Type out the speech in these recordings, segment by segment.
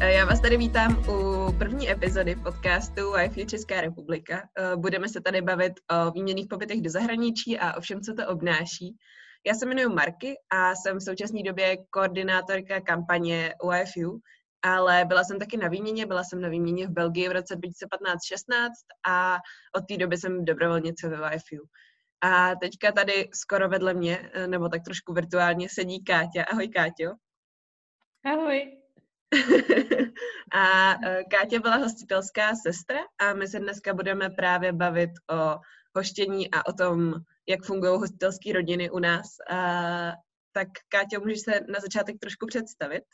eh, já vás tady vítám u první epizody podcastu Wi-Fi Česká republika. Eh, budeme se tady bavit o výměných pobytech do zahraničí a o všem, co to obnáší. Já se jmenuji Marky a jsem v současné době koordinátorka kampaně UIFU, ale byla jsem taky na výměně, byla jsem na výměně v Belgii v roce 2015-16 a od té doby jsem dobrovolnice ve UIFU. A teďka tady skoro vedle mě, eh, nebo tak trošku virtuálně, sedí Káťa. Ahoj, Káťo. Ahoj. a eh, Káťa byla hostitelská sestra a my se dneska budeme právě bavit o hoštění a o tom, jak fungují hostitelské rodiny u nás. A, tak Káťo, můžeš se na začátek trošku představit?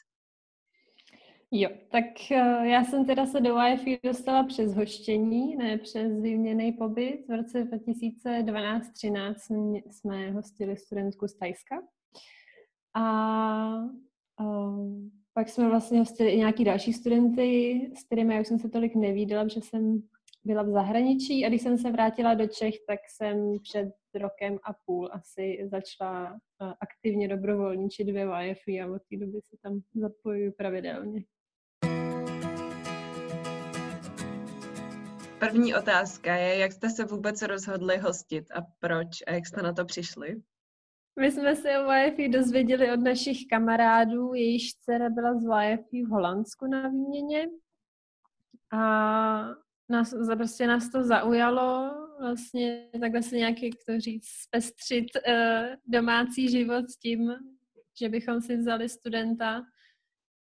Jo, tak uh, já jsem teda se do YFI dostala přes hoštění, ne přes výměný pobyt. V roce 2012-13 jsme hostili studentku z Tajska. A uh, pak jsme vlastně hostili i nějaký další studenty, s kterými já už jsem se tolik nevídala, protože jsem byla v zahraničí a když jsem se vrátila do Čech, tak jsem před rokem a půl asi začala aktivně dobrovolničit ve YFI a od té doby se tam zapojuju pravidelně. První otázka je, jak jste se vůbec rozhodli hostit a proč a jak jste na to přišli? My jsme se o YFI dozvěděli od našich kamarádů, jejíž dcera byla z YFI v Holandsku na výměně. A nás, prostě nás to zaujalo, vlastně takhle se nějak, jak to říct, zpestřit uh, domácí život s tím, že bychom si vzali studenta.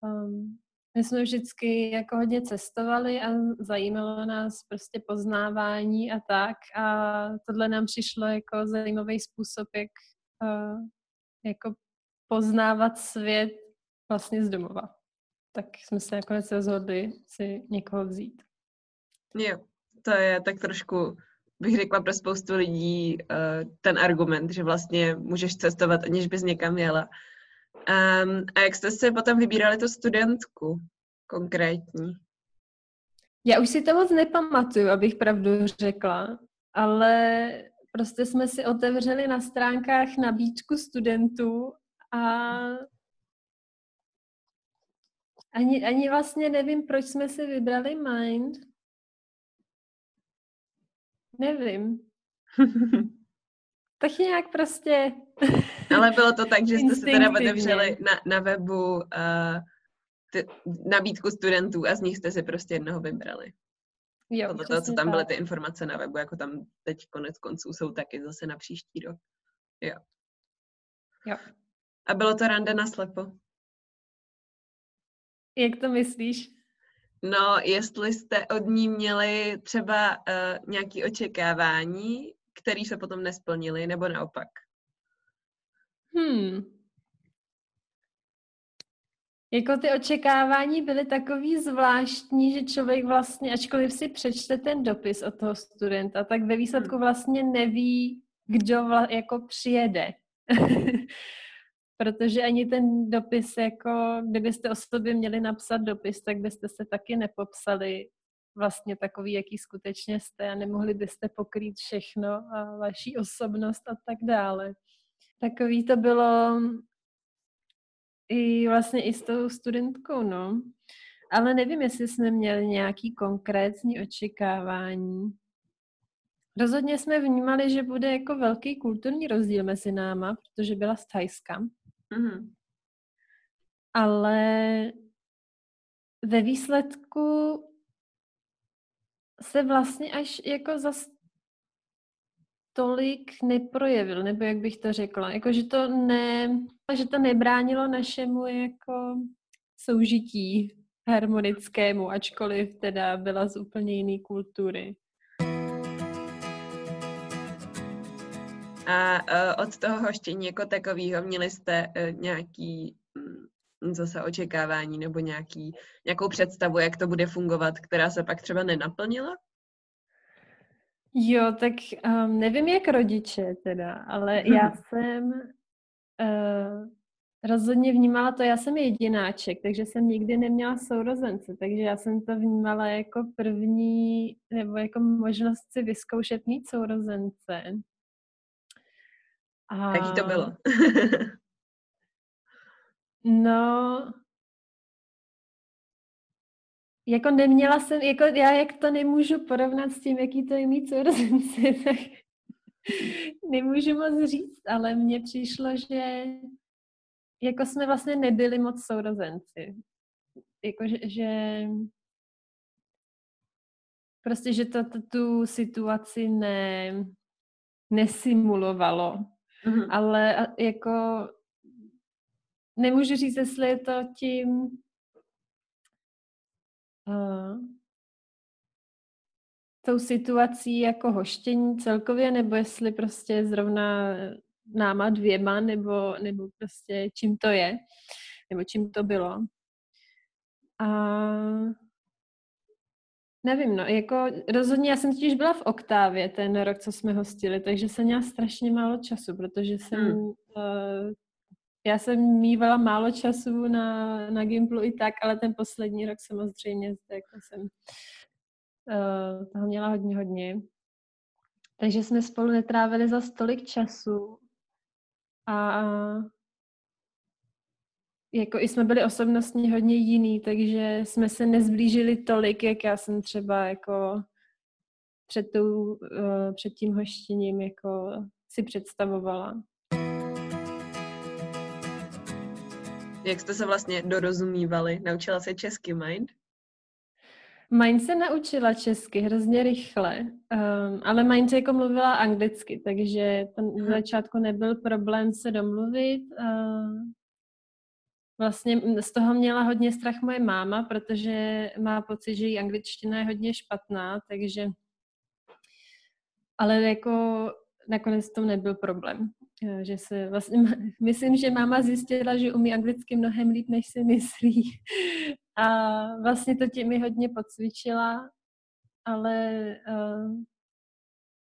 Um, my jsme vždycky jako hodně cestovali a zajímalo nás prostě poznávání a tak. A tohle nám přišlo jako zajímavý způsob, jak uh, jako poznávat svět vlastně z domova. Tak jsme se nakonec rozhodli si někoho vzít. Jo, to je tak trošku, bych řekla pro spoustu lidí uh, ten argument, že vlastně můžeš cestovat, aniž bys někam jela. Um, a jak jste si potom vybírali tu studentku konkrétní? Já už si to moc nepamatuju, abych pravdu řekla, ale prostě jsme si otevřeli na stránkách nabídku studentů a ani, ani vlastně nevím, proč jsme si vybrali Mind. Nevím. tak nějak prostě... Ale bylo to tak, že jste se teda otevřeli na, na webu uh, ty, nabídku studentů a z nich jste si prostě jednoho vybrali. Jo, Podle toho, co tam byly ty informace na webu, jako tam teď konec konců jsou taky zase na příští rok. Jo. Jo. A bylo to rande na slepo? Jak to myslíš? No, jestli jste od ní měli třeba uh, nějaké očekávání, které se potom nesplnily, nebo naopak? Hmm, jako ty očekávání byly takový zvláštní, že člověk vlastně, ačkoliv si přečte ten dopis od toho studenta, tak ve výsledku hmm. vlastně neví, kdo vla, jako přijede. Protože ani ten dopis, jako kdybyste o sobě měli napsat dopis, tak byste se taky nepopsali vlastně takový, jaký skutečně jste a nemohli byste pokrýt všechno a vaší osobnost a tak dále. Takový to bylo i vlastně i s tou studentkou, no. Ale nevím, jestli jsme měli nějaký konkrétní očekávání. Rozhodně jsme vnímali, že bude jako velký kulturní rozdíl mezi náma, protože byla z Thajska. Mm-hmm. Ale ve výsledku se vlastně až jako zas tolik neprojevil, nebo jak bych to řekla. Jako, že to, ne, že to nebránilo našemu jako soužití harmonickému, ačkoliv teda byla z úplně jiné kultury. A uh, od toho hoštění jako takového měli jste uh, nějaký um, zase očekávání nebo nějaký, nějakou představu, jak to bude fungovat, která se pak třeba nenaplnila? Jo, tak um, nevím jak rodiče teda, ale já jsem uh, rozhodně vnímala to, já jsem jedináček, takže jsem nikdy neměla sourozence, takže já jsem to vnímala jako první, nebo jako možnost si vyzkoušet mít sourozence. A... Jaký to bylo? no, jako neměla jsem, jako já jak to nemůžu porovnat s tím, jaký to je mít sourozenci, tak nemůžu moc říct, ale mně přišlo, že jako jsme vlastně nebyli moc sourozenci. Jako, že, že prostě, že to, to tu situaci ne, nesimulovalo. Mm-hmm. Ale jako nemůžu říct, jestli je to tím uh, tou situací jako hoštění celkově, nebo jestli prostě zrovna náma dvěma, nebo, nebo prostě čím to je, nebo čím to bylo. A nevím, no, jako rozhodně, já jsem totiž byla v Oktávě ten rok, co jsme hostili, takže jsem měla strašně málo času, protože jsem, hmm. uh, já jsem mývala málo času na, na Gimplu i tak, ale ten poslední rok samozřejmě jako jsem uh, toho měla hodně, hodně. Takže jsme spolu netrávili za stolik času a jako i jsme byli osobnostně hodně jiný, takže jsme se nezblížili tolik, jak já jsem třeba jako před, tou, uh, před tím hoštěním jako si představovala. Jak jste se vlastně dorozumívali? Naučila se česky Mind? Mind se naučila česky hrozně rychle, um, ale Mind jako mluvila anglicky, takže to v začátku nebyl problém se domluvit. Uh, Vlastně z toho měla hodně strach moje máma, protože má pocit, že její angličtina je hodně špatná, takže ale jako nakonec to nebyl problém. Že se vlastně, myslím, že máma zjistila, že umí anglicky mnohem líp, než si myslí. A vlastně to těmi hodně podcvičila, ale uh,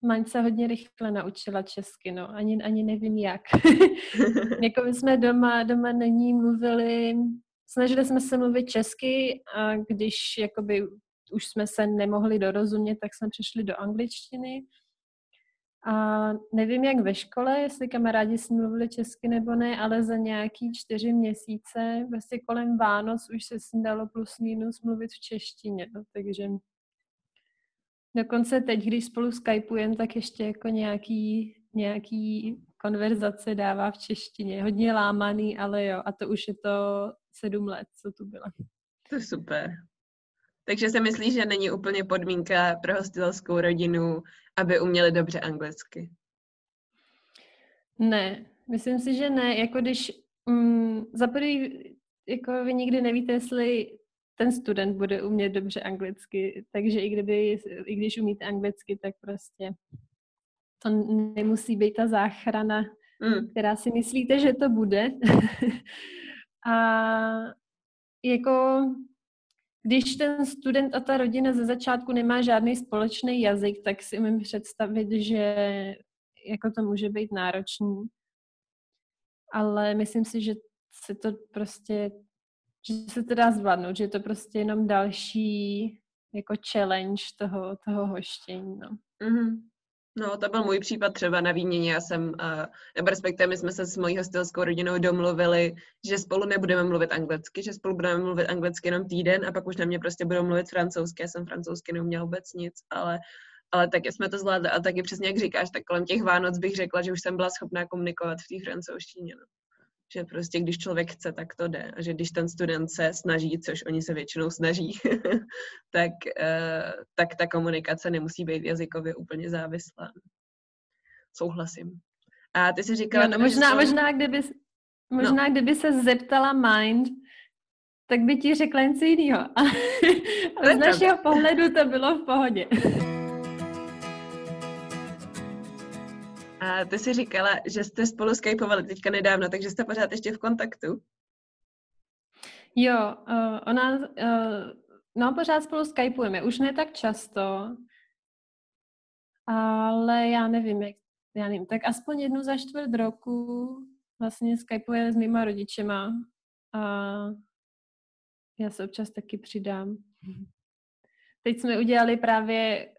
Maň se hodně rychle naučila česky, no, ani, ani nevím jak. jako my jsme doma, doma na ní mluvili, snažili jsme se mluvit česky a když jakoby už jsme se nemohli dorozumět, tak jsme přišli do angličtiny. A nevím, jak ve škole, jestli kamarádi s mluvili česky nebo ne, ale za nějaký čtyři měsíce, vlastně kolem Vánoc, už se s dalo plus minus mluvit v češtině. No, takže Dokonce teď, když spolu skypujeme, tak ještě jako nějaký, nějaký konverzace dává v češtině. Hodně lámaný, ale jo. A to už je to sedm let, co tu byla. To je super. Takže si myslíš, že není úplně podmínka pro hostitelskou rodinu, aby uměli dobře anglicky? Ne, myslím si, že ne. Jako když mm, za prvý, jako vy nikdy nevíte, jestli ten student bude umět dobře anglicky, takže i, kdyby, i když umíte anglicky, tak prostě to nemusí být ta záchrana, mm. která si myslíte, že to bude. a jako když ten student a ta rodina ze začátku nemá žádný společný jazyk, tak si umím představit, že jako to může být náročný. Ale myslím si, že se to prostě že se to dá zvládnout, že je to prostě jenom další jako challenge toho, toho hoštění, no. Mm-hmm. No, to byl můj případ třeba na výměně. Já jsem, uh, respektive my jsme se s mojí hostelskou rodinou domluvili, že spolu nebudeme mluvit anglicky, že spolu budeme mluvit anglicky jenom týden a pak už na mě prostě budou mluvit francouzsky. Já jsem francouzsky neuměla vůbec nic, ale, ale taky jsme to zvládli. A taky přesně jak říkáš, tak kolem těch Vánoc bych řekla, že už jsem byla schopná komunikovat v té francouzštině. No že prostě když člověk chce, tak to jde. A že když ten student se snaží, což oni se většinou snaží, tak, uh, tak ta komunikace nemusí být jazykově úplně závislá. Souhlasím. A ty si říkala... No, možná, jsou... možná, kdyby, možná no. kdyby se zeptala Mind, tak by ti řekla něco jiného. Ale z našeho pohledu to bylo v pohodě. A ty si říkala, že jste spolu skypovali teďka nedávno, takže jste pořád ještě v kontaktu? Jo, uh, ona, uh, no pořád spolu skypujeme, už ne tak často, ale já nevím, jak, já nevím, tak aspoň jednu za čtvrt roku vlastně skypuje s mýma rodičema a já se občas taky přidám. Teď jsme udělali právě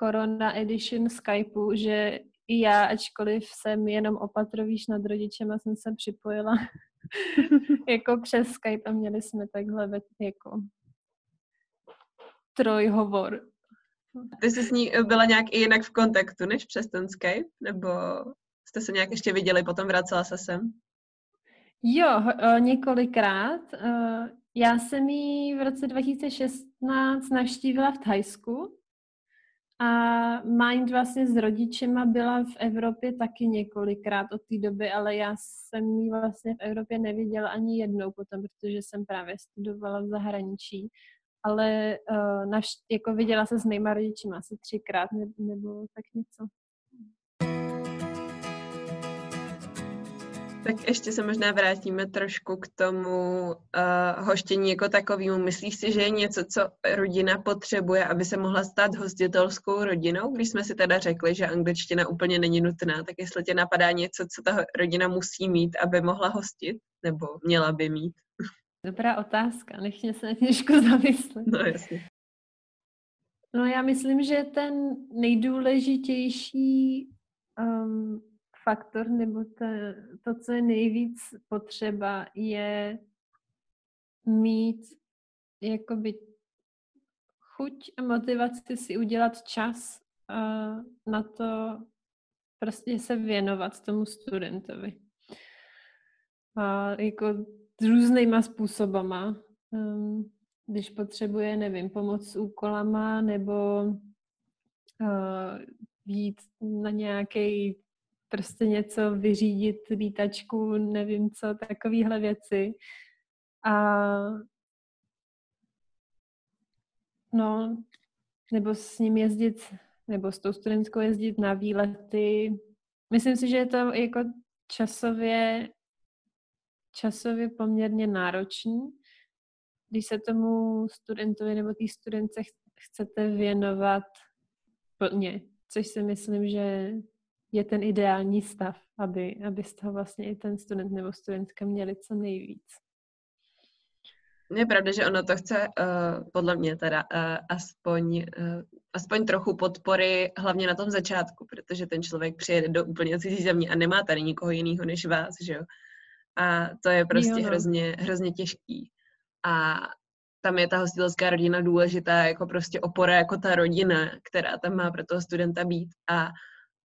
Corona Edition Skypeu, že i já, ačkoliv jsem jenom opatrovíš nad rodičema, jsem se připojila jako přes Skype a měli jsme takhle jako trojhovor. Ty jsi s ní byla nějak i jinak v kontaktu, než přes ten Skype? Nebo jste se nějak ještě viděli, potom vracela se sem? Jo, několikrát. Já jsem ji v roce 2016 navštívila v Thajsku a Mind vlastně s rodičema byla v Evropě taky několikrát od té doby, ale já jsem ji vlastně v Evropě neviděla ani jednou potom, protože jsem právě studovala v zahraničí. Ale uh, navš- jako viděla se s mýma rodičima asi třikrát ne- nebo tak něco. Tak ještě se možná vrátíme trošku k tomu uh, hoštění jako takovému. Myslíš si, že je něco, co rodina potřebuje, aby se mohla stát hostitelskou rodinou? Když jsme si teda řekli, že angličtina úplně není nutná, tak jestli tě napadá něco, co ta rodina musí mít, aby mohla hostit, nebo měla by mít? Dobrá otázka, nech mě se na těžko zamyslet. No jasně. No já myslím, že ten nejdůležitější um, faktor nebo to, to, co je nejvíc potřeba, je mít jakoby chuť a motivaci si udělat čas uh, na to prostě se věnovat tomu studentovi. A jako různýma způsobama. Um, když potřebuje, nevím, pomoc s úkolama nebo uh, jít na nějaký prostě něco vyřídit, lítačku, nevím co, takovéhle věci. A no, nebo s ním jezdit, nebo s tou studentskou jezdit na výlety. Myslím si, že je to jako časově, časově poměrně náročný, když se tomu studentovi nebo té studence chcete věnovat plně, což si myslím, že je ten ideální stav, aby, aby z toho vlastně i ten student nebo studentka měli co nejvíc. Je pravda, že ono to chce, uh, podle mě teda, uh, aspoň, uh, aspoň trochu podpory, hlavně na tom začátku, protože ten člověk přijede do úplně cizí země a nemá tady nikoho jiného než vás, že jo. A to je prostě jo, no. hrozně, hrozně těžký. A tam je ta hostitelská rodina důležitá jako prostě opora, jako ta rodina, která tam má pro toho studenta být. A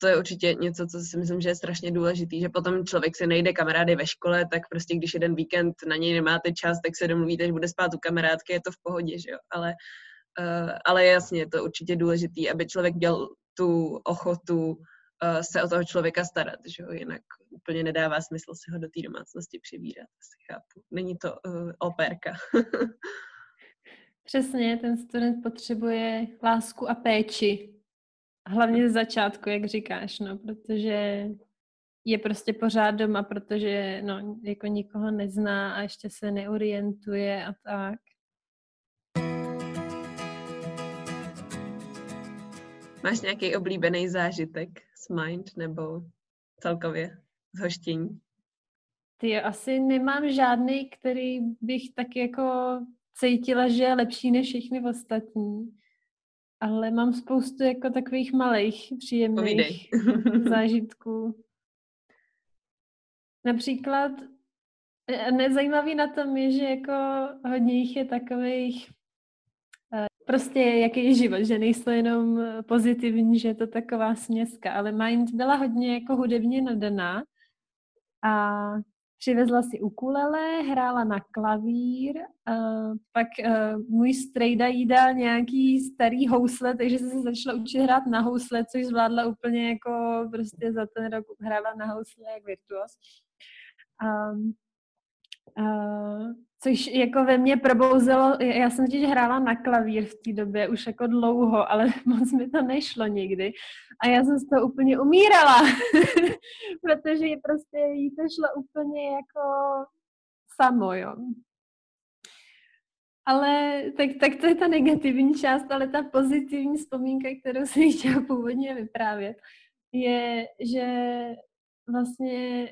to je určitě něco, co si myslím, že je strašně důležitý, že potom člověk si nejde kamarády ve škole, tak prostě když jeden víkend na něj nemáte čas, tak se domluvíte, že bude spát u kamarádky, je to v pohodě, že jo, ale, uh, ale jasně, je to určitě důležitý, aby člověk měl tu ochotu uh, se o toho člověka starat, že jo, jinak úplně nedává smysl si ho do té domácnosti přibírat, asi chápu. Není to uh, operka. Přesně, ten student potřebuje lásku a péči Hlavně z začátku, jak říkáš, no, protože je prostě pořád doma, protože no, jako nikoho nezná a ještě se neorientuje a tak. Máš nějaký oblíbený zážitek s Mind nebo celkově z hoštění? Ty asi nemám žádný, který bych tak jako cítila, že je lepší než všechny ostatní ale mám spoustu jako takových malých příjemných zážitků. Například e, nezajímavý na tom je, že jako hodně jich je takových e, prostě jaký je život, že nejsou jenom pozitivní, že je to taková směska, ale Mind byla hodně jako hudebně nadaná a Přivezla si ukulele, hrála na klavír, uh, pak uh, můj strejda jí dal nějaký starý housle, takže se začala učit hrát na housle, což zvládla úplně jako prostě za ten rok hrála na housle jak virtuos. Um, uh, což jako ve mně probouzelo, já jsem totiž hrála na klavír v té době už jako dlouho, ale moc mi to nešlo nikdy. A já jsem z toho úplně umírala, protože prostě jí to šlo úplně jako samo, jo. Ale tak, tak to je ta negativní část, ale ta pozitivní vzpomínka, kterou jsem chtěla původně vyprávět, je, že vlastně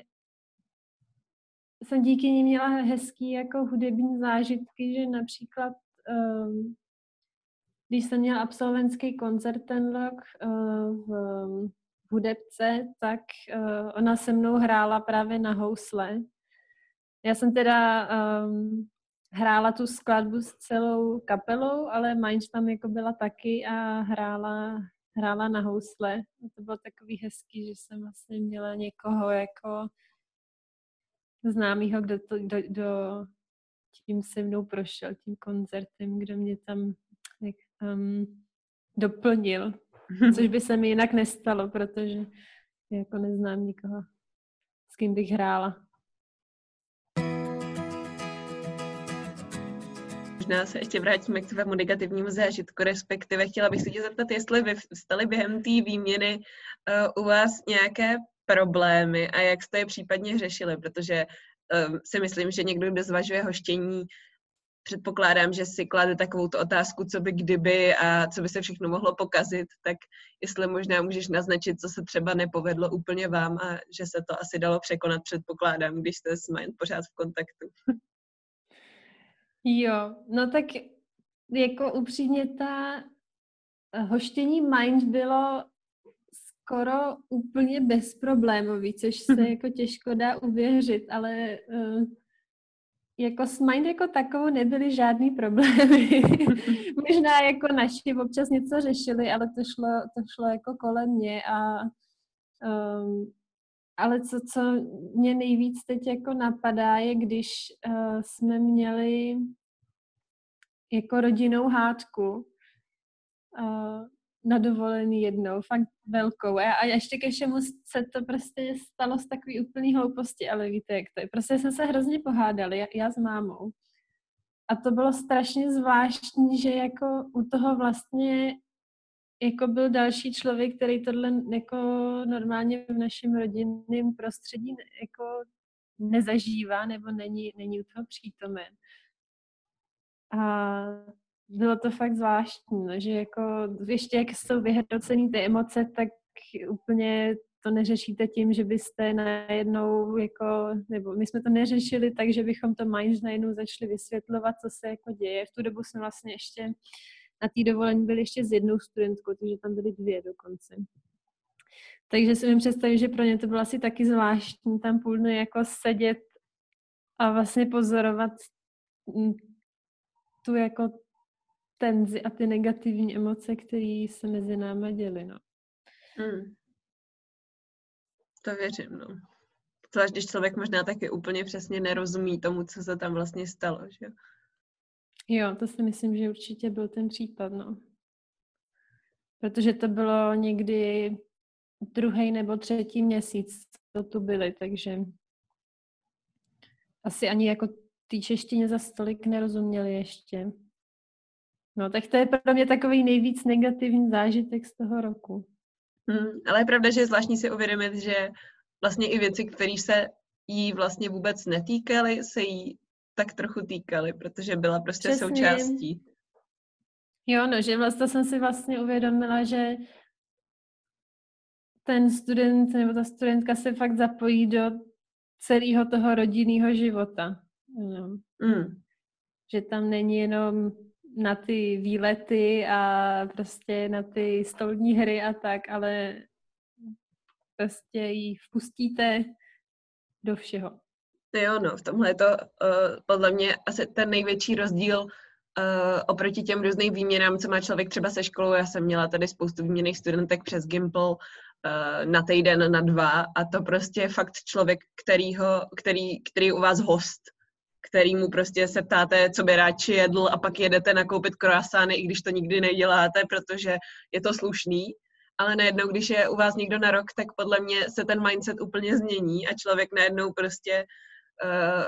jsem díky ní měla hezký jako hudební zážitky, že například um, když jsem měla absolventský koncert ten rok uh, v, hudebce, tak uh, ona se mnou hrála právě na housle. Já jsem teda um, hrála tu skladbu s celou kapelou, ale Mainz tam jako byla taky a hrála, hrála na housle. To bylo takový hezký, že jsem vlastně měla někoho jako známýho, kdo, to, kdo, kdo tím se mnou prošel, tím koncertem, kdo mě tam jak, um, doplnil, což by se mi jinak nestalo, protože jako neznám nikoho, s kým bych hrála. možná se ještě vrátíme k tvému negativnímu zážitku, respektive chtěla bych se tě zeptat, jestli vy stali během té výměny uh, u vás nějaké problémy a jak jste je případně řešili, protože uh, si myslím, že někdo, kdo zvažuje hoštění, předpokládám, že si klade takovou otázku, co by kdyby a co by se všechno mohlo pokazit, tak jestli možná můžeš naznačit, co se třeba nepovedlo úplně vám a že se to asi dalo překonat, předpokládám, když jste s Mind pořád v kontaktu. Jo, no tak jako upřímně ta hoštění Mind bylo skoro úplně bezproblémový, což se jako těžko dá uvěřit, ale uh, jako s Mind jako takovou nebyly žádný problémy. Možná jako naši občas něco řešili, ale to šlo, to šlo jako kolem mě a um, ale co, co mě nejvíc teď jako napadá, je když uh, jsme měli jako rodinou hádku uh, na dovolený jednou, fakt velkou. A, a ještě ke všemu se to prostě stalo z takový úplný hlouposti, ale víte, jak to je. Prostě jsme se hrozně pohádali, já, já s mámou. A to bylo strašně zvláštní, že jako u toho vlastně jako byl další člověk, který tohle jako normálně v našem rodinném prostředí jako nezažívá nebo není, není u toho přítomen. A bylo to fakt zvláštní, no, že jako ještě jak jsou vyhrocený ty emoce, tak úplně to neřešíte tím, že byste najednou jako, nebo my jsme to neřešili tak, že bychom to mind najednou začali vysvětlovat, co se jako děje. V tu dobu jsme vlastně ještě na té dovolení byli ještě s jednou studentkou, takže tam byly dvě dokonce. Takže si mi představit, že pro ně to bylo asi taky zvláštní tam půl dny jako sedět a vlastně pozorovat tu jako tenzi a ty negativní emoce, které se mezi náma děly, no. Hmm. To věřím, no. Zvlášť, když člověk možná taky úplně přesně nerozumí tomu, co se tam vlastně stalo, že jo? to si myslím, že určitě byl ten případ, no. Protože to bylo někdy druhý nebo třetí měsíc, co tu byli, takže asi ani jako té češtině za stolik nerozuměli ještě. No, tak to je pro mě takový nejvíc negativní zážitek z toho roku. Hmm, ale je pravda, že je zvláštní si uvědomit, že vlastně i věci, které se jí vlastně vůbec netýkaly, se jí tak trochu týkaly, protože byla prostě Přesně. součástí. Jo, no, že vlastně jsem si vlastně uvědomila, že ten student nebo ta studentka se fakt zapojí do celého toho rodinného života. No. Mm. Že tam není jenom na ty výlety a prostě na ty stolní hry a tak, ale prostě ji vpustíte do všeho. Jo, no, v tomhle je to uh, podle mě asi ten největší rozdíl uh, oproti těm různým výměnám, co má člověk třeba se školou. Já jsem měla tady spoustu výměných studentek přes Gimple uh, na týden, na dva a to prostě je fakt člověk, kterýho, který, který je u vás host kterýmu prostě se ptáte, co by radši jedl a pak jedete nakoupit croissány, i když to nikdy neděláte, protože je to slušný. Ale najednou, když je u vás někdo na rok, tak podle mě se ten mindset úplně změní a člověk najednou prostě uh,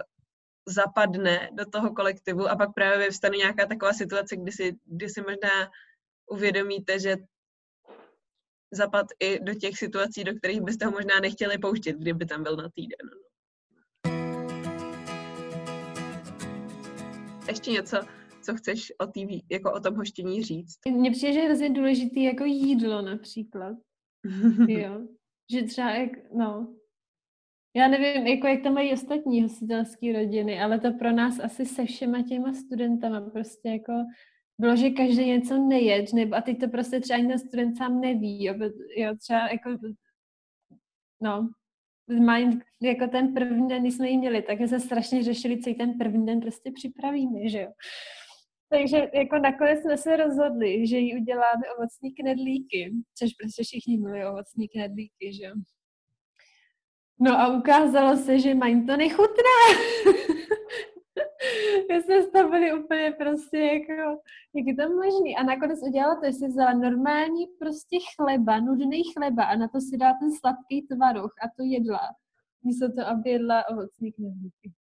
zapadne do toho kolektivu a pak právě vyvstane nějaká taková situace, kdy si, kdy si možná uvědomíte, že zapad i do těch situací, do kterých byste ho možná nechtěli pouštět, kdyby tam byl na týden. Ještě něco, co chceš o, TV, jako o tom hoštění říct? Mně přijde, že je hrozně důležité jako jídlo například. jo. Že třeba, jak, no, já nevím, jako jak to mají ostatní hostitelské rodiny, ale to pro nás asi se všema těma studentama prostě jako bylo, že každý něco nejed, nebo a teď to prostě třeba ani ten student sám neví, jo, jo třeba jako, no, Mind, jako ten první den, kdy jsme ji měli, tak se strašně řešili, co ten první den prostě připravíme, že jo. Takže jako nakonec jsme se rozhodli, že jí uděláme ovocní knedlíky, což prostě všichni milují ovocní knedlíky, že jo. No a ukázalo se, že mají to nechutná. My jsme z toho byli úplně prostě jako, jak je to možný. A nakonec udělala to, že si vzala normální prostě chleba, nudný chleba a na to si dá ten sladký tvaroh a to jedla. Místo to, aby jedla ovocní knedlíky.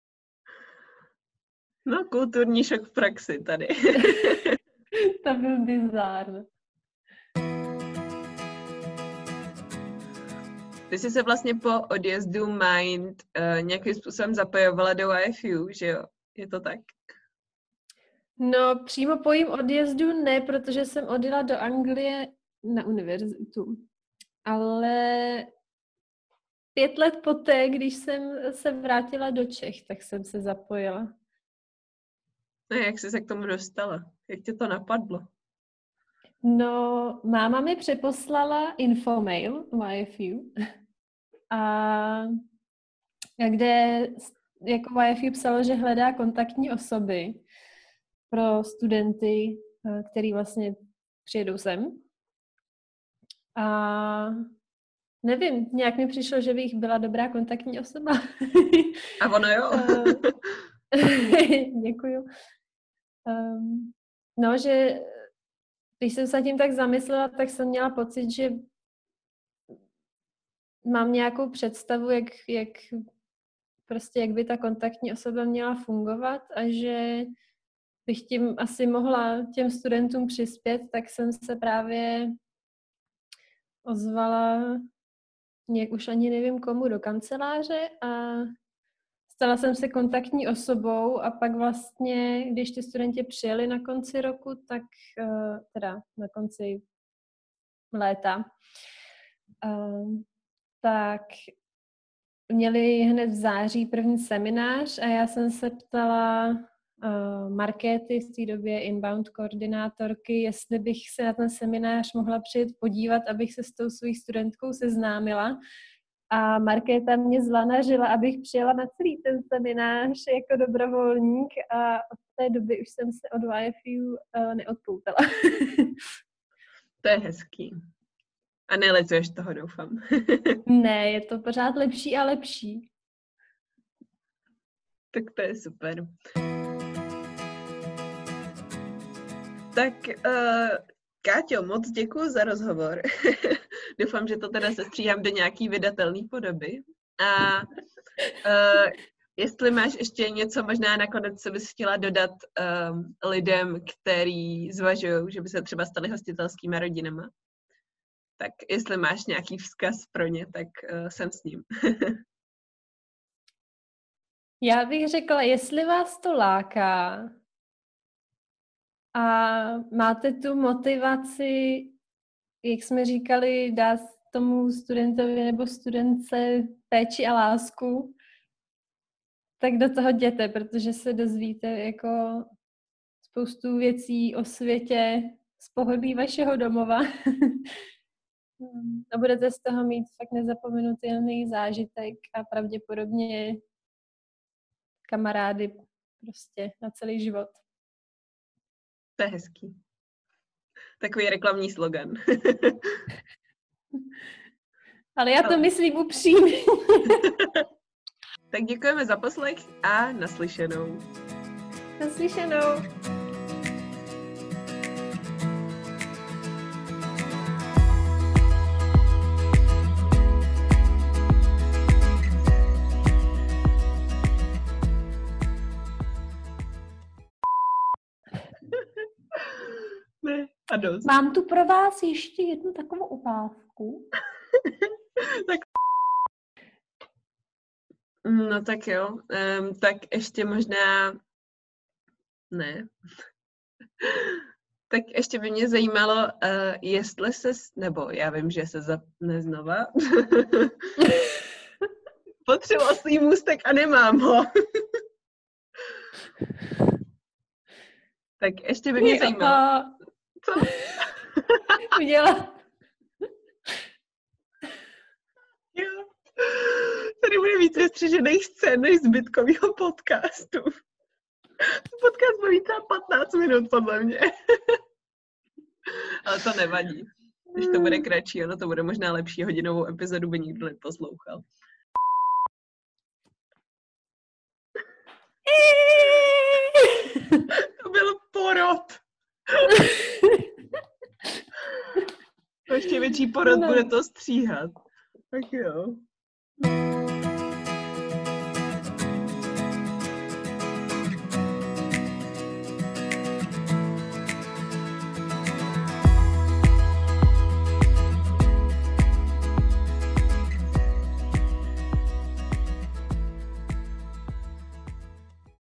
No, kulturní šok v praxi tady. to byl bizár. Ty jsi se vlastně po odjezdu Mind uh, nějakým způsobem zapojovala do IFU, že jo? Je to tak? No, přímo po jím odjezdu ne, protože jsem odjela do Anglie na univerzitu. Ale pět let poté, když jsem se vrátila do Čech, tak jsem se zapojila. No jak jsi se k tomu dostala? Jak tě to napadlo? No, máma mi přeposlala infomail YFU, a, kde jako YFU psalo, že hledá kontaktní osoby pro studenty, eh, který vlastně přijedou sem. A nevím, nějak mi přišlo, že bych byla dobrá kontaktní osoba. A ono jo. Eh, děkuju. Um, no, že když jsem se tím tak zamyslela, tak jsem měla pocit, že mám nějakou představu, jak, jak prostě jak by ta kontaktní osoba měla fungovat a že bych tím asi mohla těm studentům přispět, tak jsem se právě ozvala, nějak už ani nevím komu, do kanceláře a stala jsem se kontaktní osobou a pak vlastně, když ty studenti přijeli na konci roku, tak uh, teda na konci léta, uh, tak měli hned v září první seminář a já jsem se ptala uh, Markéty v té době inbound koordinátorky, jestli bych se na ten seminář mohla přijet podívat, abych se s tou svou studentkou seznámila. A Markéta mě zlanařila, abych přijela na celý ten seminář jako dobrovolník a od té doby už jsem se od YFU uh, eh, neodpoutala. to je hezký. A nelituješ toho, doufám. ne, je to pořád lepší a lepší. Tak to je super. Tak uh, Káťo, moc děkuji za rozhovor. Doufám, že to teda sestříhám do nějaký vydatelný podoby. A uh, jestli máš ještě něco možná nakonec, co bys chtěla dodat um, lidem, který zvažují, že by se třeba stali hostitelskými rodinama, tak jestli máš nějaký vzkaz pro ně, tak uh, jsem s ním. Já bych řekla, jestli vás to láká a máte tu motivaci, jak jsme říkali, dát tomu studentovi nebo studence péči a lásku, tak do toho jděte, protože se dozvíte jako spoustu věcí o světě z pohodlí vašeho domova. a budete z toho mít fakt nezapomenutelný zážitek a pravděpodobně kamarády prostě na celý život. To je hezký. Takový reklamní slogan. Ale já to myslím upřímně. tak děkujeme za poslech a naslyšenou. Naslyšenou. A dost. Mám tu pro vás ještě jednu takovou ukázku. tak No tak jo, um, tak ještě možná, ne, tak ještě by mě zajímalo, uh, jestli se, nebo já vím, že se zapne znova, potřeboval svý můstek a nemám ho. tak ještě by mě zajímalo. Co? Udělá. Jo. Tady bude více střižených scén než zbytkového podcastu. Podcast bude třeba 15 minut, podle mě. Ale to nevadí. Když to bude kratší, ono to bude možná lepší hodinovou epizodu, by nikdo neposlouchal. to byl porod. ještě větší porod no. bude to stříhat. Tak jo.